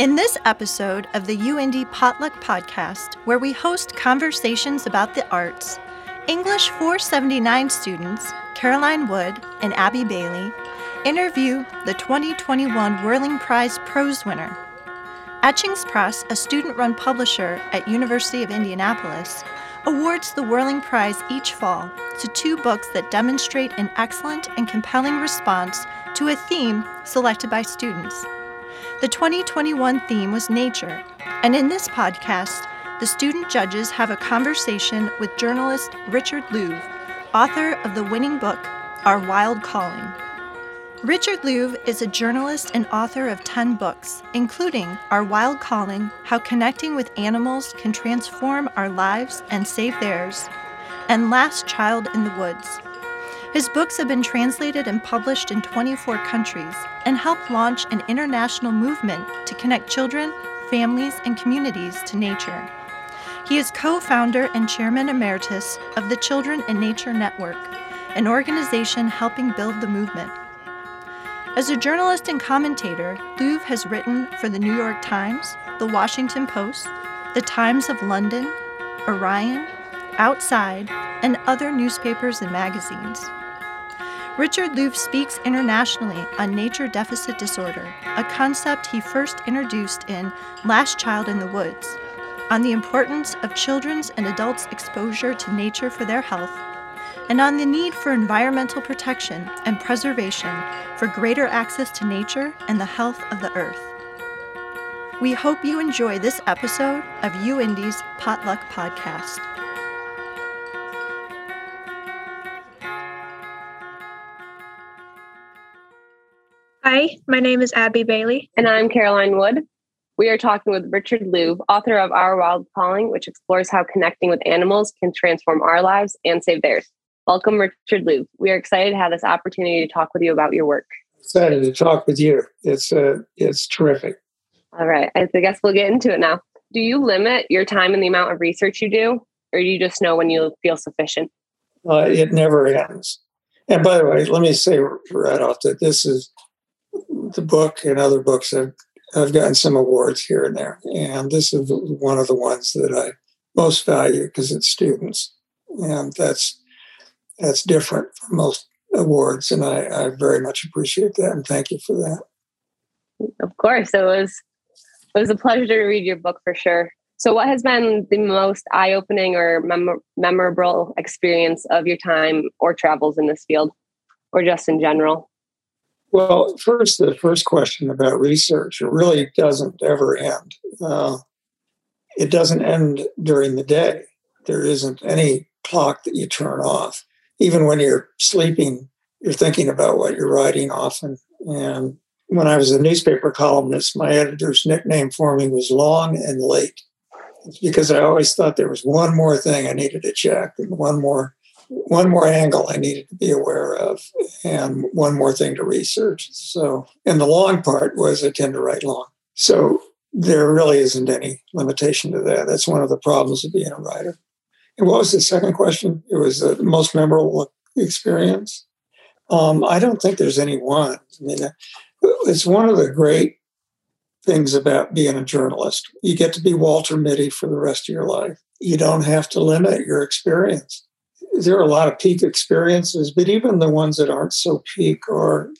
In this episode of the UIndy Potluck Podcast, where we host conversations about the arts, English 479 students Caroline Wood and Abby Bailey interview the 2021 Whirling Prize Prose winner. Etchings Press, a student run publisher at University of Indianapolis, awards the Whirling Prize each fall to two books that demonstrate an excellent and compelling response to a theme selected by students. The 2021 theme was nature, and in this podcast, the student judges have a conversation with journalist Richard Louv, author of the winning book, Our Wild Calling. Richard Louv is a journalist and author of 10 books, including Our Wild Calling How Connecting with Animals Can Transform Our Lives and Save Theirs, and Last Child in the Woods. His books have been translated and published in 24 countries and helped launch an international movement to connect children, families, and communities to nature. He is co founder and chairman emeritus of the Children and Nature Network, an organization helping build the movement. As a journalist and commentator, Louv has written for the New York Times, the Washington Post, the Times of London, Orion, Outside, and other newspapers and magazines. Richard Louv speaks internationally on nature deficit disorder, a concept he first introduced in Last Child in the Woods, on the importance of children's and adults' exposure to nature for their health and on the need for environmental protection and preservation for greater access to nature and the health of the earth. We hope you enjoy this episode of UIndy's Potluck Podcast. Hi, my name is Abby Bailey. And I'm Caroline Wood. We are talking with Richard Louv, author of Our Wild Calling, which explores how connecting with animals can transform our lives and save theirs. Welcome, Richard Louv. We are excited to have this opportunity to talk with you about your work. Excited to talk with you. It's uh, it's terrific. All right, I guess we'll get into it now. Do you limit your time and the amount of research you do, or do you just know when you feel sufficient? Uh, it never ends. And by the way, let me say right off that this is the book and other books have I've gotten some awards here and there, and this is one of the ones that I most value because it's students, and that's that's different from most awards, and I, I very much appreciate that and thank you for that. Of course, it was it was a pleasure to read your book for sure. So, what has been the most eye opening or mem- memorable experience of your time or travels in this field, or just in general? Well, first, the first question about research, it really doesn't ever end. Uh, it doesn't end during the day. There isn't any clock that you turn off even when you're sleeping, you're thinking about what you're writing often. And when I was a newspaper columnist, my editor's nickname for me was Long and Late. Because I always thought there was one more thing I needed to check and one more one more angle I needed to be aware of and one more thing to research. So, and the long part was I tend to write long. So there really isn't any limitation to that. That's one of the problems of being a writer. And what was the second question? It was the most memorable experience. Um, I don't think there's any one. I mean, it's one of the great things about being a journalist. You get to be Walter Mitty for the rest of your life. You don't have to limit your experience. There are a lot of peak experiences, but even the ones that aren't so peak are,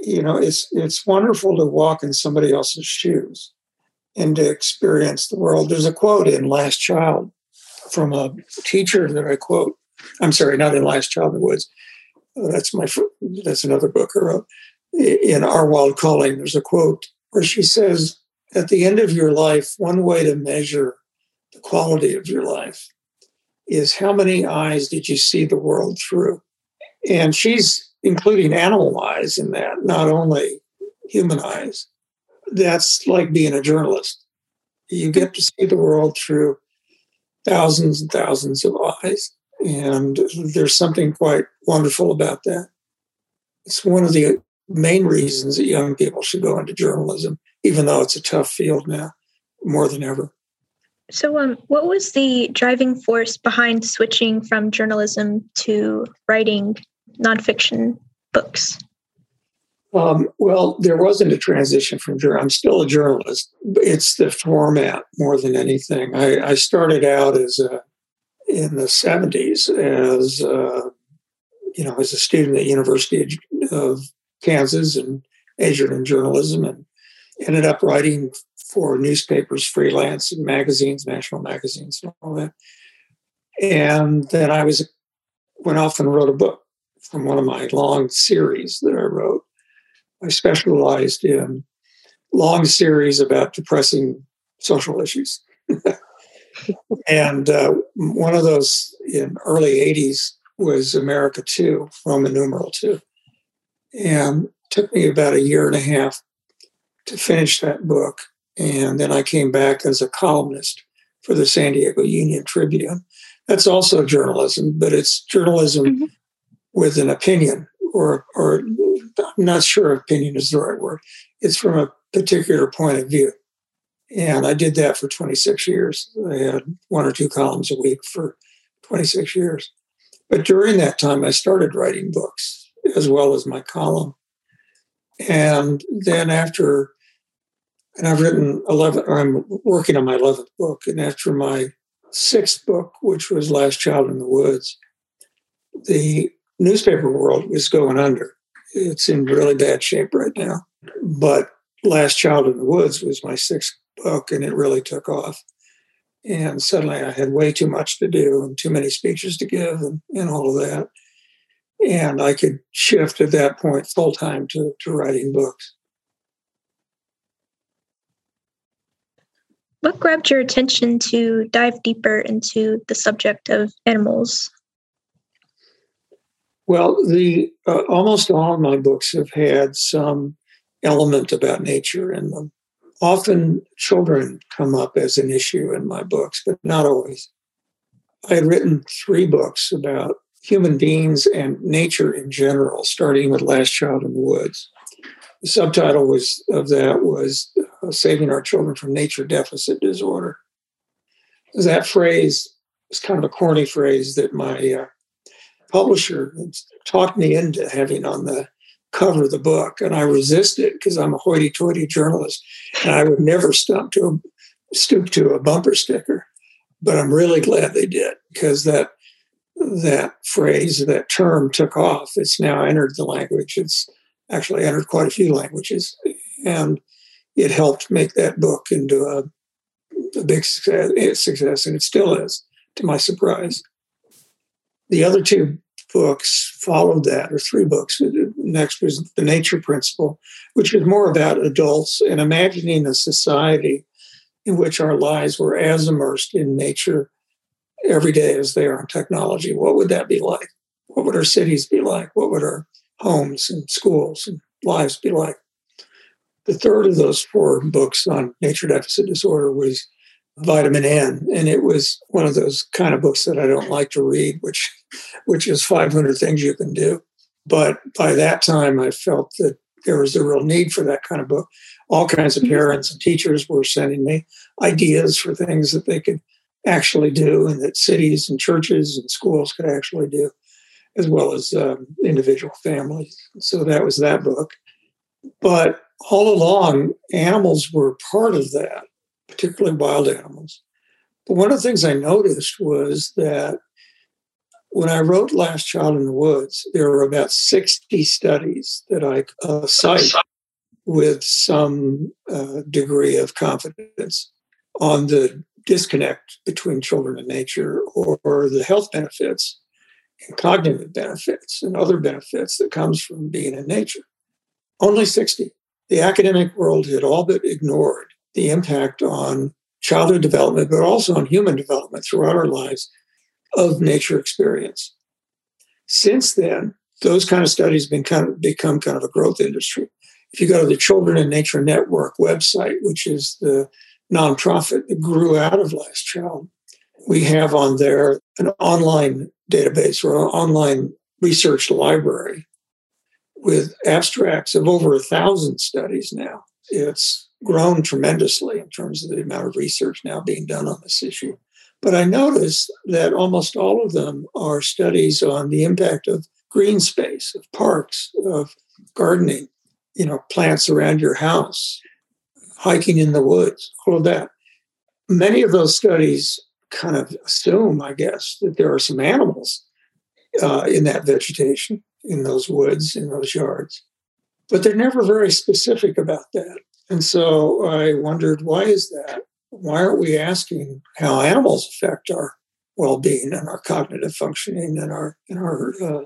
you know, it's it's wonderful to walk in somebody else's shoes and to experience the world. There's a quote in Last Child from a teacher that I quote. I'm sorry, not in Last Child in the Woods. Uh, that's my that's another book I wrote. In Our Wild Calling, there's a quote where she says, "At the end of your life, one way to measure the quality of your life is how many eyes did you see the world through?" And she's including animal eyes in that, not only human eyes. That's like being a journalist. You get to see the world through thousands and thousands of eyes. And there's something quite wonderful about that. It's one of the main reasons that young people should go into journalism, even though it's a tough field now, more than ever. So, um, what was the driving force behind switching from journalism to writing nonfiction books? Um, well, there wasn't a transition from journal. I'm still a journalist. It's the format more than anything. I, I started out as a, in the 70s as a, you know as a student at University of Kansas and majored in journalism and ended up writing for newspapers, freelance, and magazines, national magazines, and all that. And then I was went off and wrote a book from one of my long series that I wrote. I specialized in long series about depressing social issues. and uh, one of those in early 80s was America 2, Roman numeral 2. And took me about a year and a half to finish that book. And then I came back as a columnist for the San Diego Union Tribune. That's also journalism, but it's journalism mm-hmm. with an opinion, or, or I'm not sure opinion is the right word. It's from a particular point of view. And I did that for 26 years. I had one or two columns a week for 26 years. But during that time, I started writing books as well as my column. And then after, and I've written 11, or I'm working on my 11th book. And after my sixth book, which was Last Child in the Woods, the newspaper world was going under. It's in really bad shape right now. But Last Child in the Woods was my sixth book, and it really took off. And suddenly I had way too much to do and too many speeches to give and, and all of that. And I could shift at that point full time to, to writing books. What grabbed your attention to dive deeper into the subject of animals? Well, the uh, almost all of my books have had some element about nature in them. Often children come up as an issue in my books, but not always. I had written three books about human beings and nature in general, starting with Last Child in the Woods. The subtitle was of that was uh, Saving Our Children from Nature Deficit Disorder. That phrase is kind of a corny phrase that my uh, publisher talked me into having on the cover of the book, and I resisted because I'm a hoity-toity journalist, and I would never stoop to a, stoop to a bumper sticker. But I'm really glad they did because that that phrase, that term, took off. It's now entered the language. It's actually entered quite a few languages, and it helped make that book into a, a big success, eh, success, and it still is, to my surprise. The other two books followed that, or three books. Next was The Nature Principle, which was more about adults and imagining a society in which our lives were as immersed in nature every day as they are in technology. What would that be like? What would our cities be like? What would our homes and schools and lives be like? The third of those four books on nature deficit disorder was vitamin N, and it was one of those kind of books that I don't like to read, which which is 500 things you can do. But by that time, I felt that there was a real need for that kind of book. All kinds of mm-hmm. parents and teachers were sending me ideas for things that they could actually do, and that cities and churches and schools could actually do, as well as um, individual families. So that was that book. But all along, animals were part of that particularly wild animals. But one of the things I noticed was that when I wrote Last Child in the Woods, there were about 60 studies that I uh, cite with some uh, degree of confidence on the disconnect between children and nature or, or the health benefits cognitive benefits and other benefits that comes from being in nature. Only 60. The academic world had all but ignored the impact on childhood development, but also on human development throughout our lives of nature experience. Since then, those kind of studies have been kind of become kind of a growth industry. If you go to the Children and Nature Network website, which is the nonprofit that grew out of Last Child, we have on there an online database or an online research library with abstracts of over a thousand studies now. It's grown tremendously in terms of the amount of research now being done on this issue. But I notice that almost all of them are studies on the impact of green space, of parks, of gardening, you know, plants around your house, hiking in the woods, all of that. Many of those studies kind of assume, I guess, that there are some animals uh, in that vegetation, in those woods, in those yards. But they're never very specific about that. And so I wondered, why is that? Why aren't we asking how animals affect our well-being and our cognitive functioning and our and our uh,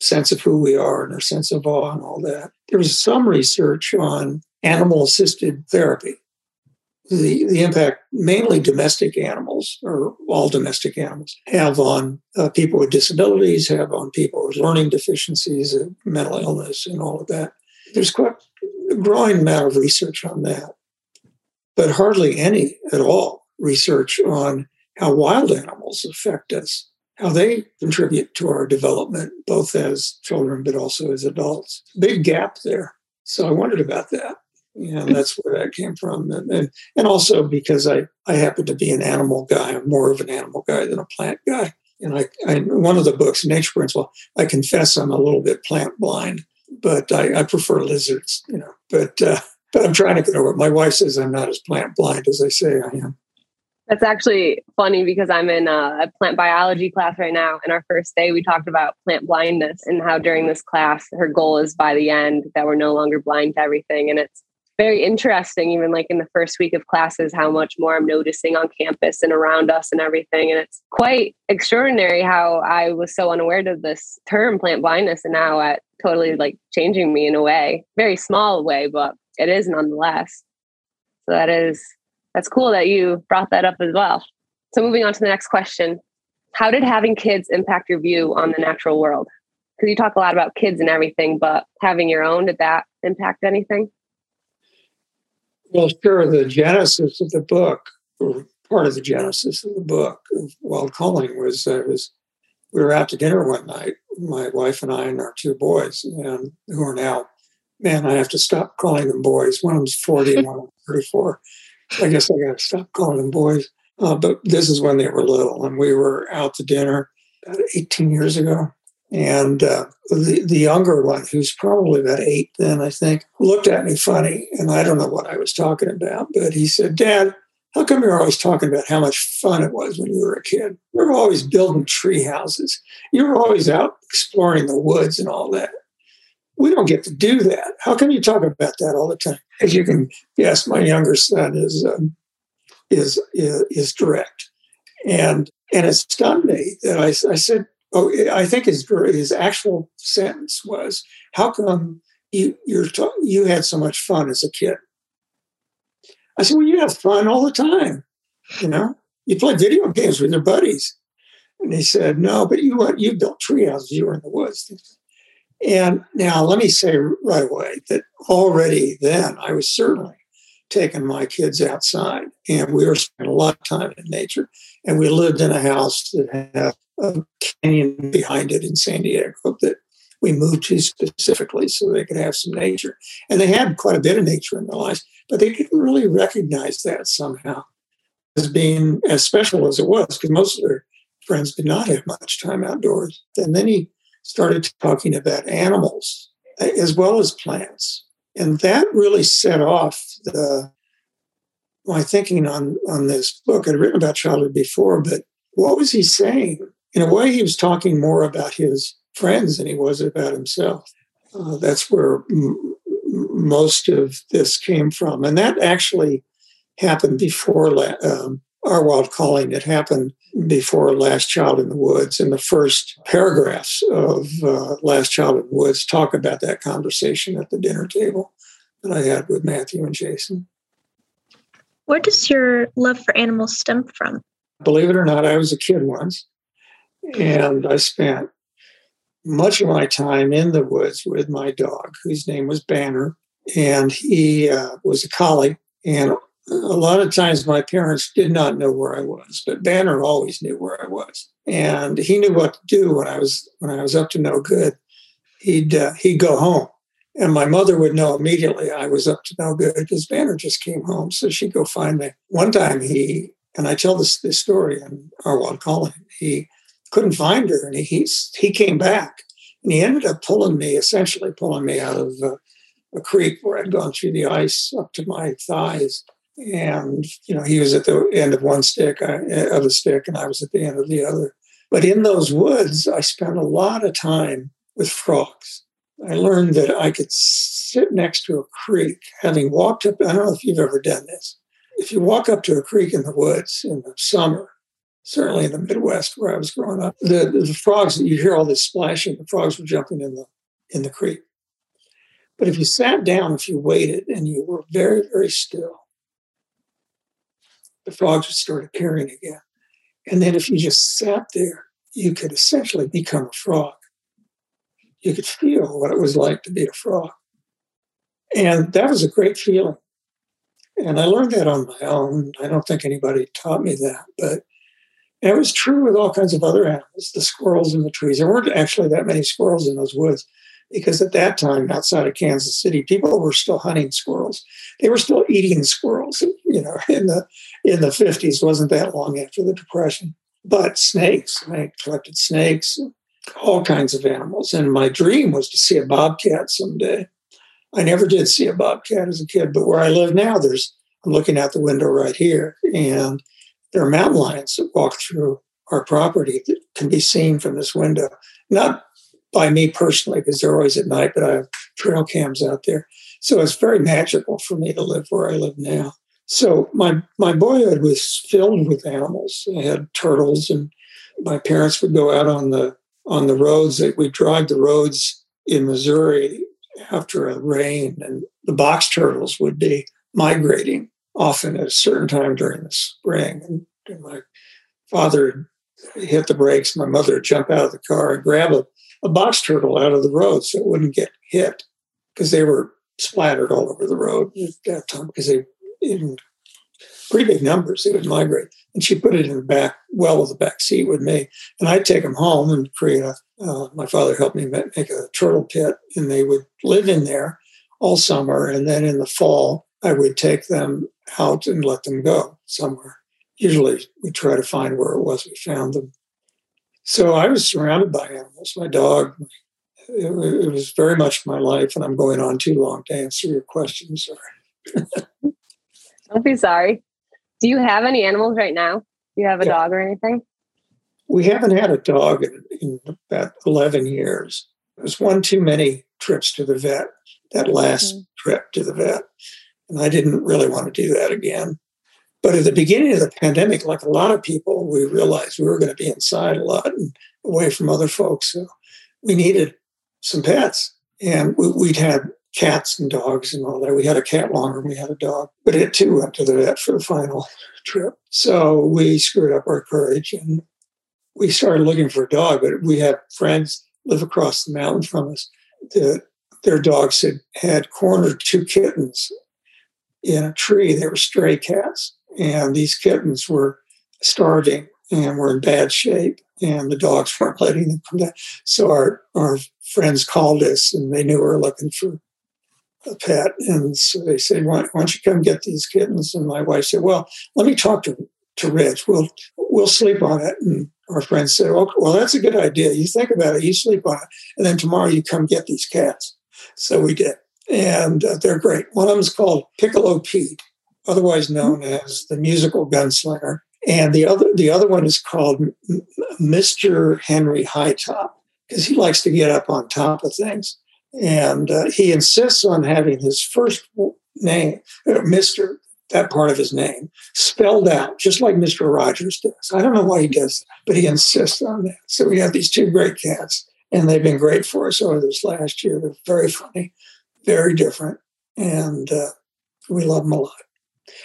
sense of who we are and our sense of awe and all that? There was some research on animal-assisted therapy, the, the impact mainly domestic animals or all domestic animals have on uh, people with disabilities, have on people with learning deficiencies, uh, mental illness, and all of that. There's quite a growing amount of research on that, but hardly any at all research on how wild animals affect us, how they contribute to our development, both as children but also as adults. Big gap there. So I wondered about that and that's where that came from. And, and, and also because I, I happen to be an animal guy, I'm more of an animal guy than a plant guy. And I, I one of the books, Nature Principle, I confess I'm a little bit plant blind, but I, I prefer lizards, you know. But uh, but I'm trying to get over it. My wife says I'm not as plant blind as I say I am. That's actually funny because I'm in a, a, plant biology class right now. And our first day, we talked about plant blindness and how during this class, her goal is by the end that we're no longer blind to everything. And it's very interesting, even like in the first week of classes, how much more I'm noticing on campus and around us and everything. And it's quite extraordinary how I was so unaware of this term plant blindness and now at totally like changing me in a way, very small way, but it is nonetheless. So that is that's cool that you brought that up as well. So moving on to the next question. How did having kids impact your view on the natural world? Because you talk a lot about kids and everything, but having your own, did that impact anything? Well, sure. The genesis of the book, or part of the genesis of the book of Wild Calling was uh, was we were out to dinner one night, my wife and I and our two boys, and who are now, man, I have to stop calling them boys. One of them's 40 and one of them's 34. I guess I got to stop calling them boys. Uh, but this is when they were little, and we were out to dinner about 18 years ago. And uh, the, the younger one, who's probably about eight then, I think, looked at me funny. And I don't know what I was talking about, but he said, Dad, how come you're always talking about how much fun it was when you were a kid? You were always building tree houses. You were always out exploring the woods and all that. We don't get to do that. How come you talk about that all the time? As you can guess, my younger son is um, is, is is direct, and and it stunned me that I, I said, oh, I think his his actual sentence was, "How come you you're you had so much fun as a kid?" I said, "Well, you have fun all the time. You know, you play video games with your buddies." And he said, "No, but you you built treehouses. You were in the woods." And now, let me say right away that already then I was certainly taking my kids outside, and we were spending a lot of time in nature. And we lived in a house that had a canyon behind it in San Diego that we moved to specifically so they could have some nature. And they had quite a bit of nature in their lives, but they didn't really recognize that somehow as being as special as it was, because most of their friends did not have much time outdoors. And then he started talking about animals uh, as well as plants. And that really set off the my thinking on on this book. I'd written about childhood before, but what was he saying? In a way, he was talking more about his friends than he was about himself. Uh, that's where m- most of this came from, and that actually happened before la- um, our wild calling. It happened before Last Child in the Woods, and the first paragraphs of uh, Last Child in the Woods talk about that conversation at the dinner table that I had with Matthew and Jason. Where does your love for animals stem from? Believe it or not, I was a kid once, and I spent much of my time in the woods with my dog, whose name was Banner, and he uh, was a collie. And a lot of times my parents did not know where I was, but Banner always knew where I was, and he knew what to do when I was when I was up to no good. He'd uh, he'd go home and my mother would know immediately I was up to no good because Banner just came home. So she'd go find me. One time he, and I tell this, this story in our wild calling, he couldn't find her and he, he, came back and he ended up pulling me, essentially pulling me out of uh, a creek where I'd gone through the ice up to my thighs. And, you know, he was at the end of one stick, I, of the stick, and I was at the end of the other. But in those woods, I spent a lot of time with frogs. I learned that I could sit next to a creek, having walked up. I don't know if you've ever done this. If you walk up to a creek in the woods in the summer, certainly in the Midwest where I was growing up, the, the frogs, you hear all this splashing, the frogs were jumping in the in the creek. But if you sat down, if you waited and you were very, very still, the frogs would start appearing again. And then if you just sat there, you could essentially become a frog. You could feel what it was like to be a frog. And that was a great feeling. And I learned that on my own. I don't think anybody taught me that, but it was true with all kinds of other animals, the squirrels in the trees. There weren't actually that many squirrels in those woods because at that time outside of Kansas City, people were still hunting squirrels. They were still eating squirrels, you know, in the in the 50s, wasn't that long after the Depression. But snakes, I collected snakes, all kinds of animals. And my dream was to see a bobcat someday. I never did see a bobcat as a kid, but where I live now, there's I'm looking out the window right here, and there are mountain lions that walk through our property that can be seen from this window. Not by me personally, because they're always at night, but I have trail cams out there. So it's very magical for me to live where I live now. So my my boyhood was filled with animals. I had turtles, and my parents would go out on the on the roads. That we drive the roads in Missouri after a rain, and the box turtles would be migrating often at a certain time during the spring. And, my father hit the brakes. My mother would jump out of the car and grab a a box turtle out of the road so it wouldn't get hit because they were splattered all over the road at that time because they in pretty big numbers they would migrate and she put it in the back well of the back seat with me and i'd take them home and create a uh, my father helped me make a turtle pit and they would live in there all summer and then in the fall i would take them out and let them go somewhere usually we try to find where it was we found them so I was surrounded by animals. My dog, it, it, was very much my life, and I'm going on too long to answer your question. Sorry. Don't be sorry. Do you have any animals right now? Do you have a yeah. dog or anything? We haven't had a dog in, in about 11 years. It was one too many trips to the vet, that last mm-hmm. trip to the vet. And I didn't really want to do that again. But at the beginning of the pandemic, like a lot of people, we realized we were going to be inside a lot and away from other folks. So we needed some pets. And we, would had cats and dogs and all that. We had a cat longer than we had a dog, but it too went to the vet for the final trip. So we screwed up our courage and we started looking for a dog. But we had friends live across the mountain from us that their dogs had, had cornered two kittens in a tree. They were stray cats and these kittens were starving and were in bad shape and the dogs weren't letting them come down. So our, our friends called us and they knew we were looking for a pet. And so they said, why, why, don't you come get these kittens? And my wife said, well, let me talk to, to Rich. We'll, we'll sleep on it. And our friend said, okay, well, that's a good idea. You think about it, you sleep on it. And then tomorrow you come get these cats. So we did. And uh, they're great. One of them is called Piccolo Pete otherwise known as the musical gunslinger. And the other, the other one is called Mr. Henry Hightop because he likes to get up on top of things. And uh, he insists on having his first name, uh, Mr., that part of his name, spelled out, just like Mr. Rogers does. I don't know why he does that, but he insists on that. So we have these two great cats, and they've been great for us over this last year. They're very funny, very different, and uh, we love them a lot.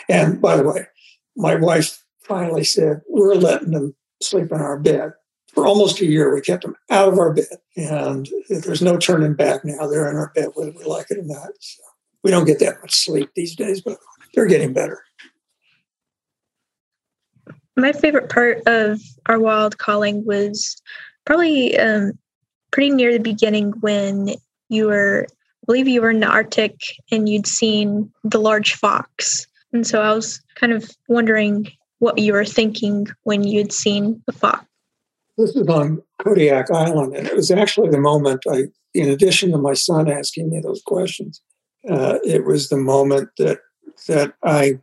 And by the way, my wife finally said, We're letting them sleep in our bed. For almost a year, we kept them out of our bed. And there's no turning back now. They're in our bed, whether we like it or not. So we don't get that much sleep these days, but they're getting better. My favorite part of our wild calling was probably um, pretty near the beginning when you were, believe you were in the Arctic and you'd seen the large fox. And so I was kind of wondering what you were thinking when you'd seen the fox. This is on Kodiak Island, and it was actually the moment I, in addition to my son asking me those questions, Uh, it was the moment that that I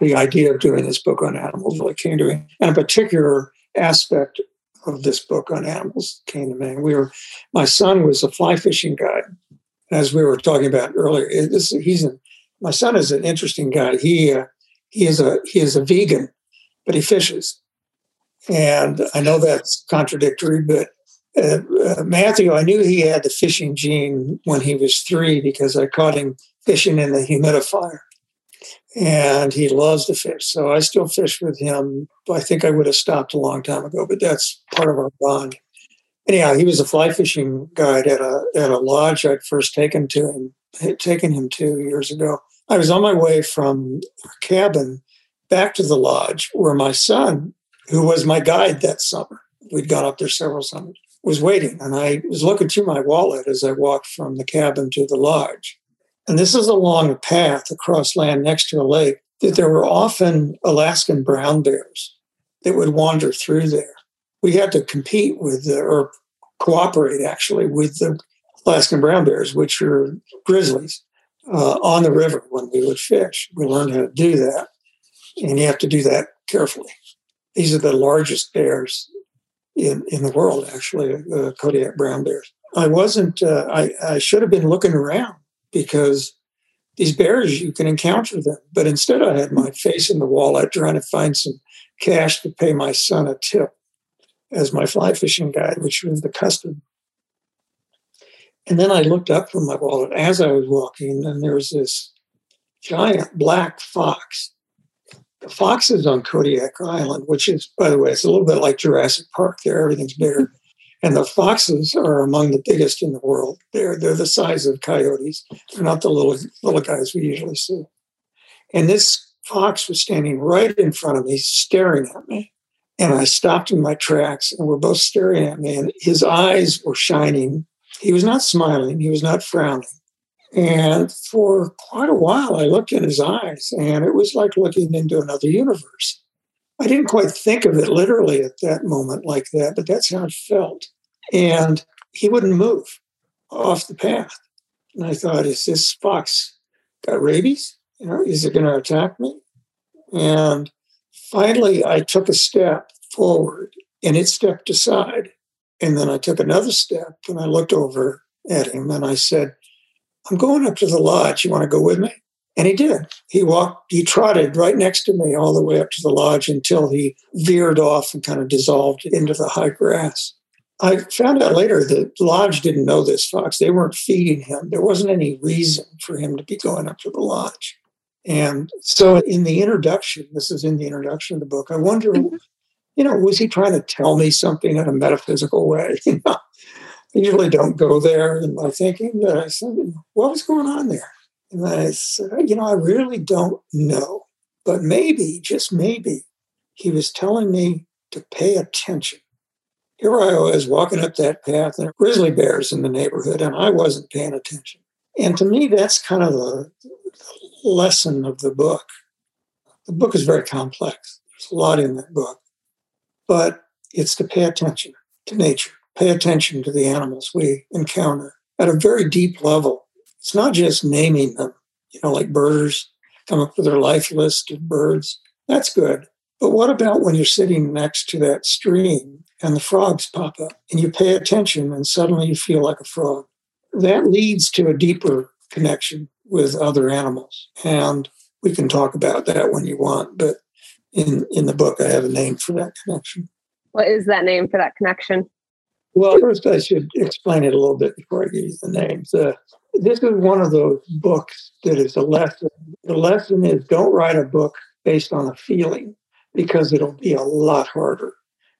the idea of doing this book on animals really came to me, and a particular aspect of this book on animals came to me. We were, my son was a fly fishing guide, as we were talking about earlier. This, he's my son is an interesting guy. He uh, he is a he is a vegan, but he fishes, and I know that's contradictory, but. Uh, uh, Matthew, I knew he had the fishing gene when he was three because I caught him fishing in the humidifier and he loves to fish. So I still fish with him. I think I would have stopped a long time ago, but that's part of our bond. Anyhow, he was a fly fishing guide at a at a lodge I'd first taken to him taken him to years ago. I was on my way from our cabin back to the lodge where my son, who was my guide that summer, we'd gone up there several summers, was waiting. And I was looking through my wallet as I walked from the cabin to the lodge. And this is along a path across land next to a lake that there were often Alaskan brown bears that would wander through there. We had to compete with, the, or cooperate actually, with the Alaskan brown bears, which are grizzlies, uh, on the river when we would fish. We learned how to do that, and you have to do that carefully. These are the largest bears in, in the world, actually, uh, Kodiak brown bears. I wasn't, uh, I, I should have been looking around because these bears, you can encounter them. But instead, I had my face in the wallet trying to find some cash to pay my son a tip as my fly fishing guide, which was the custom. And then I looked up from my wallet as I was walking, and there was this giant black fox. The foxes on Kodiak Island, which is, by the way, it's a little bit like Jurassic Park there, everything's bigger. And the foxes are among the biggest in the world. They're they're the size of coyotes. They're not the little little guys we usually see. And this fox was standing right in front of me, staring at me. And I stopped in my tracks, and we're both staring at me. And his eyes were shining. He was not smiling. He was not frowning. And for quite a while, I looked in his eyes, and it was like looking into another universe. I didn't quite think of it literally at that moment like that, but that's how it felt and he wouldn't move off the path. And I thought, is this fox got rabies? You know, is it going to attack me? And finally, I took a step forward and it stepped aside. And then I took another step and I looked over at him and I said, I'm going up to the lodge. You want to go with me? And he did. He walked, he trotted right next to me all the way up to the lodge until he veered off and kind of dissolved into the high grass. I found out later that the Lodge didn't know this fox. They weren't feeding him. There wasn't any reason for him to be going up to the lodge. And so in the introduction, this is in the introduction of the book, I wonder, mm-hmm. you know, was he trying to tell me something in a metaphysical way? I usually don't go there in my thinking, but I said, what was going on there? And I said, you know, I really don't know. But maybe, just maybe, he was telling me to pay attention here I was walking up that path, and grizzly bears in the neighborhood, and I wasn't paying attention. And to me, that's kind of the lesson of the book. The book is very complex. There's a lot in that book, but it's to pay attention to nature, pay attention to the animals we encounter at a very deep level. It's not just naming them, you know, like birds, come up with their life list of birds. That's good. But what about when you're sitting next to that stream and the frogs pop up and you pay attention and suddenly you feel like a frog. That leads to a deeper connection with other animals. And we can talk about that when you want, but in, in the book, I have a name for that connection. What is that name for that connection? Well, first, I should explain it a little bit before I give you the names. Uh, this is one of those books that is a lesson. The lesson is don't write a book based on a feeling because it'll be a lot harder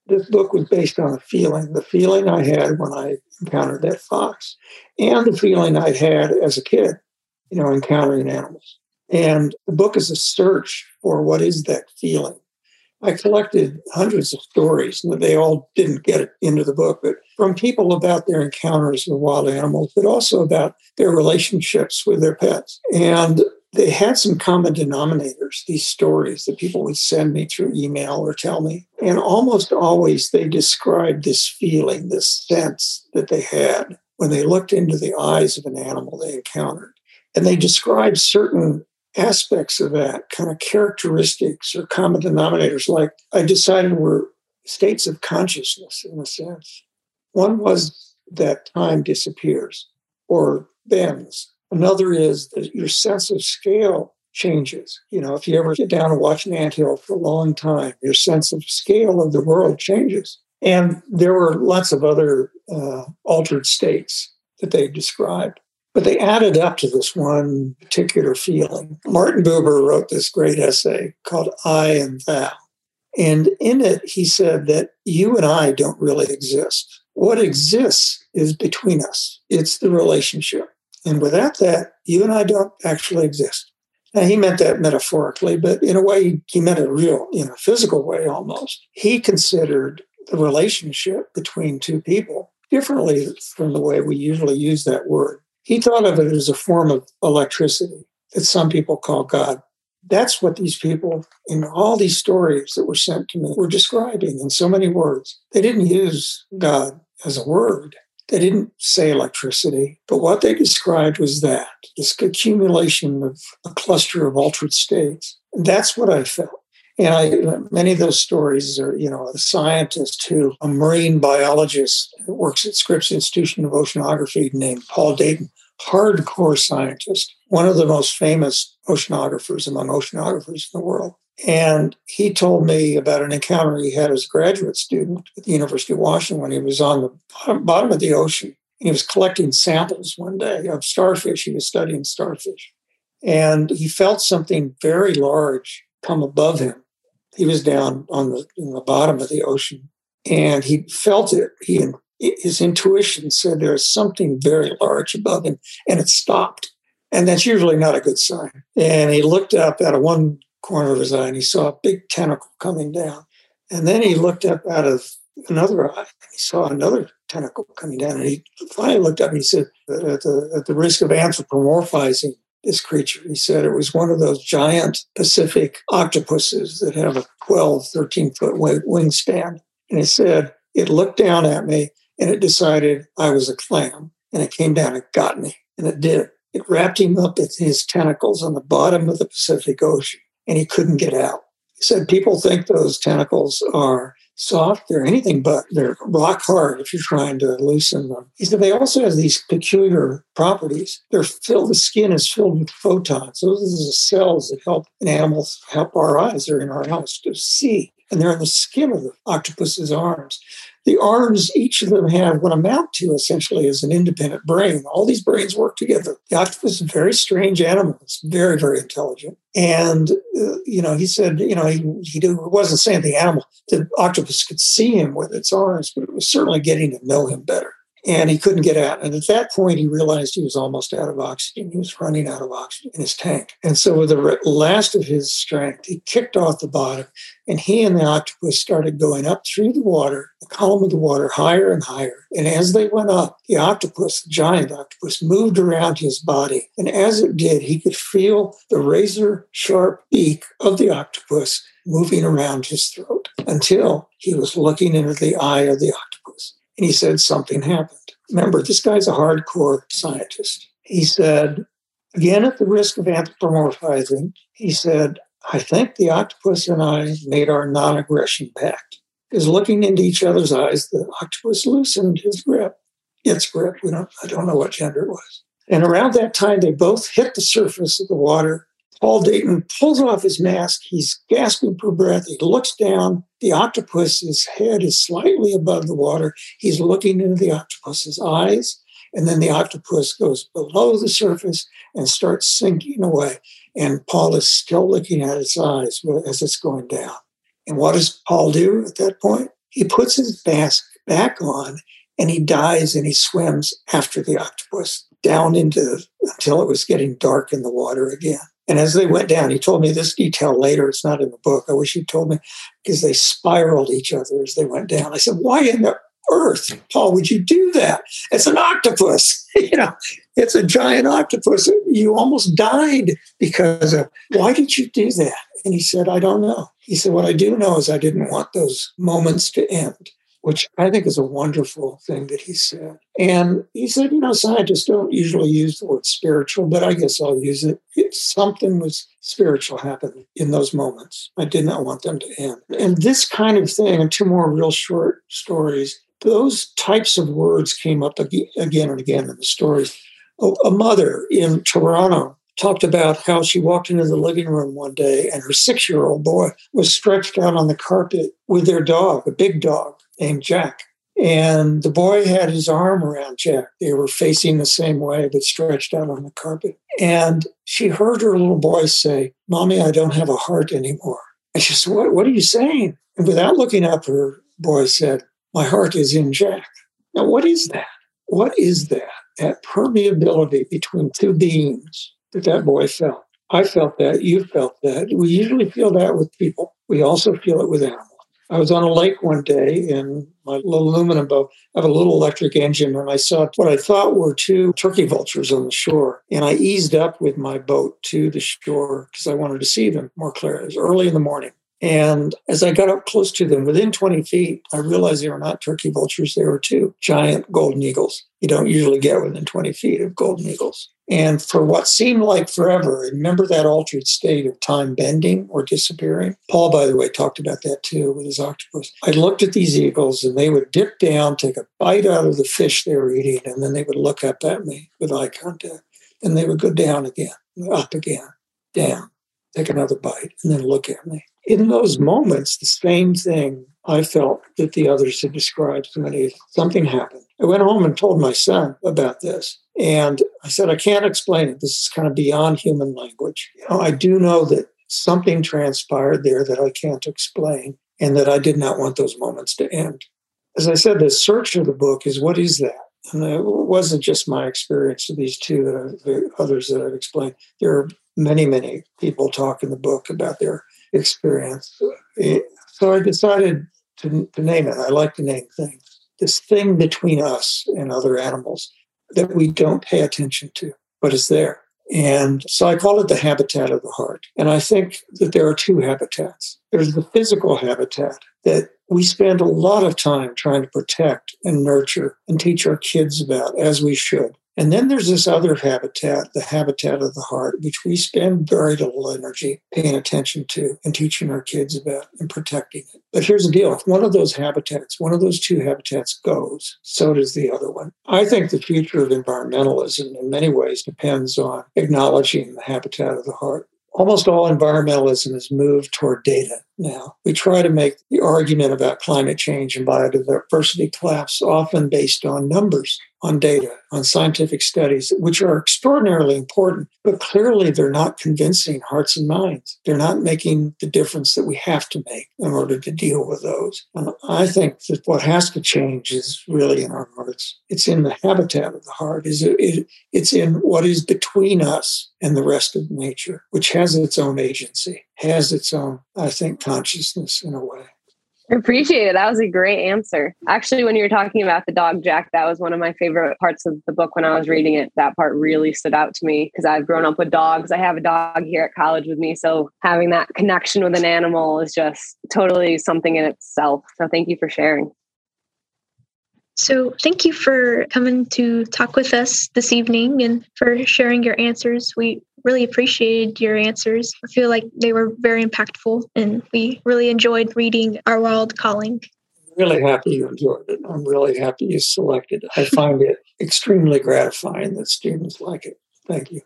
this book was based on a feeling the feeling I had when I encountered that fox, and the feeling I'd had as a kid, you know, encountering animals. And the book is a search for what is that feeling. I collected hundreds of stories, and they all didn't get into the book, but from people about their encounters with wild animals, but also about their relationships with their pets. And they had some common denominators, these stories that people would send me through email or tell me. And almost always they described this feeling, this sense that they had when they looked into the eyes of an animal they encountered. And they describe certain aspects of that, kind of characteristics or common denominators, like I decided were states of consciousness in a sense. One was that time disappears or bends. Another is that your sense of scale changes. You know, if you ever get down and watch an anthill for a long time, your sense of scale of the world changes. And there were lots of other uh, altered states that they described. But they added up to this one particular feeling. Martin Buber wrote this great essay called I and Thou. And in it, he said that you and I don't really exist. What exists is between us, it's the relationship. And without that, you and I don't actually exist. Now, he meant that metaphorically, but in a way, he meant it real, in a physical way almost. He considered the relationship between two people differently from the way we usually use that word. He thought of it as a form of electricity that some people call God. That's what these people in all these stories that were sent to me were describing in so many words. They didn't use God as a word. They didn't say electricity, but what they described was that this accumulation of a cluster of altered states. And that's what I felt. And I, many of those stories are, you know, a scientist who, a marine biologist works at Scripps Institution of Oceanography named Paul Dayton, hardcore scientist, one of the most famous oceanographers among oceanographers in the world. And he told me about an encounter he had as a graduate student at the University of Washington when he was on the bottom of the ocean. He was collecting samples one day of starfish. He was studying starfish. And he felt something very large come above him he was down on the, the bottom of the ocean and he felt it. He his intuition said there's something very large above him, and it stopped. And that's usually not a good sign. And he looked up out of one corner of his eye and he saw a big tentacle coming down. And then he looked up out of another eye and he saw another tentacle coming down. And he finally looked up and he said, at the, at the risk of anthropomorphizing this creature. He said it was one of those giant Pacific octopuses that have a 12, 13 foot wingspan. And he said, it looked down at me and it decided I was a clam. And it came down and got me. And it did. It wrapped him up with his tentacles on the bottom of the Pacific Ocean and he couldn't get out. He said people think those tentacles are soft. They're anything but. They're rock hard if you're trying to loosen them. They also have these peculiar properties. They're filled, the skin is filled with photons. Those are the cells that help an animal, help our eyes. They're in our eyes to see. And they're in the skin of the octopus's arms. The arms, each of them have what amount to essentially is an independent brain. All these brains work together. The octopus is a very strange animal. It's very, very intelligent. And, uh, you know, he said, you know, he, he wasn't saying the animal, the octopus could see him with its arms, but it was certainly getting to know him better and he couldn't get out. And at that point, he realized he was almost out of oxygen. He was running out of oxygen in his tank. And so, with the last of his strength, he kicked off the bottom, and he and the octopus started going up through the water, the column of the water, higher and higher. And as they went up, the octopus, the giant octopus, moved around his body. And as it did, he could feel the razor sharp beak of the octopus moving around his throat until he was looking into the eye of the octopus. And he said something happened. Remember, this guy's a hardcore scientist. He said, again, at the risk of anthropomorphizing, he said, I think the octopus and I made our non aggression pact. Because looking into each other's eyes, the octopus loosened his grip, its grip. We don't, I don't know what gender it was. And around that time, they both hit the surface of the water Paul Dayton pulls off his mask. He's gasping for breath. He looks down. The octopus's head is slightly above the water. He's looking into the octopus's eyes. And then the octopus goes below the surface and starts sinking away. And Paul is still looking at its eyes as it's going down. And what does Paul do at that point? He puts his mask back on and he dives and he swims after the octopus down into until it was getting dark in the water again. And as they went down, he told me this detail later. It's not in the book. I wish he told me because they spiraled each other as they went down. I said, Why in the earth, Paul, would you do that? It's an octopus. you know, it's a giant octopus. You almost died because of why did you do that? And he said, I don't know. He said, What I do know is I didn't want those moments to end. Which I think is a wonderful thing that he said. And he said, you know, scientists don't usually use the word spiritual, but I guess I'll use it. it something was spiritual happened in those moments. I did not want them to end. And this kind of thing, and two more real short stories, those types of words came up again and again in the stories. A mother in Toronto talked about how she walked into the living room one day and her six year old boy was stretched out on the carpet with their dog, a big dog named Jack. And the boy had his arm around Jack. They were facing the same way, but stretched out on the carpet. And she heard her little boy say, Mommy, I don't have a heart anymore. And she said, What, what are you saying? And without looking up, her boy said, My heart is in Jack. Now, what is that? What is that? That permeability between two beings that that boy felt. I felt that. You felt that. We usually feel that with people. We also feel it with animals. I was on a lake one day in my little aluminum boat. I have a little electric engine, and I saw what I thought were two turkey vultures on the shore. And I eased up with my boat to the shore because I wanted to see them more clearly. It was early in the morning. And as I got up close to them, within 20 feet, I realized they were not turkey vultures. They were two giant golden eagles. You don't usually get within 20 feet of golden eagles. And for what seemed like forever, remember that altered state of time bending or disappearing? Paul, by the way, talked about that too with his octopus. I looked at these eagles and they would dip down, take a bite out of the fish they were eating, and then they would look up at me with eye contact. And they would go down again, up again, down, take another bite, and then look at me in those moments, the same thing I felt that the others had described to me. Something happened. I went home and told my son about this. And I said, I can't explain it. This is kind of beyond human language. You know, I do know that something transpired there that I can't explain and that I did not want those moments to end. As I said, the search of the book is what is that? And it wasn't just my experience of these two, that I, the others that I've explained. There are many, many people talk in the book about their experience. So I decided to, to name it. I like to name things. This thing between us and other animals that we don't pay attention to, but is there. And so I call it the habitat of the heart. And I think that there are two habitats. There's the physical habitat that we spend a lot of time trying to protect and nurture and teach our kids about, as we should. And then there's this other habitat, the habitat of the heart, which we spend very little energy paying attention to and teaching our kids about and protecting it. But here's the deal if one of those habitats, one of those two habitats goes, so does the other one. I think the future of environmentalism in many ways depends on acknowledging the habitat of the heart almost all environmentalism has moved toward data now. We try to make the argument about climate change and biodiversity collapse often based on numbers, on data, on scientific studies, which are extraordinarily important, but clearly they're not convincing hearts and minds. They're not making the difference that we have to make in order to deal with those. And I think that what has to change is really in our hearts. It's in the habitat of the heart. Is it, it's in what is between us and the rest of nature, which has its own agency, has its own, I think, consciousness in a way. I appreciate it. That was a great answer. Actually, when you were talking about the dog Jack, that was one of my favorite parts of the book when I was reading it. That part really stood out to me because I've grown up with dogs. I have a dog here at college with me. So having that connection with an animal is just totally something in itself. So thank you for sharing. So, thank you for coming to talk with us this evening and for sharing your answers. We really appreciated your answers. I feel like they were very impactful and we really enjoyed reading Our Wild Calling. Really happy you enjoyed it. I'm really happy you selected it. I find it extremely gratifying that students like it. Thank you.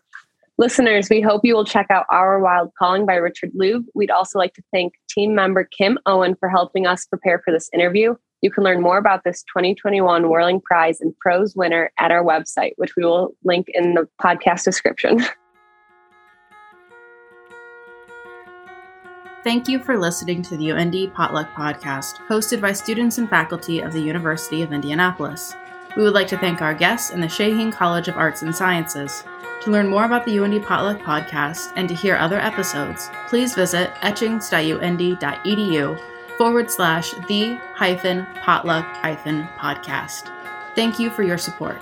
Listeners, we hope you will check out Our Wild Calling by Richard Louv. We'd also like to thank team member Kim Owen for helping us prepare for this interview. You can learn more about this 2021 Whirling Prize and Prose winner at our website, which we will link in the podcast description. Thank you for listening to the UIndy Potluck Podcast, hosted by students and faculty of the University of Indianapolis. We would like to thank our guests in the Shaheen College of Arts and Sciences. To learn more about the UIndy Potluck Podcast and to hear other episodes, please visit etchings.uindy.edu forward slash the hyphen potluck hyphen podcast. Thank you for your support.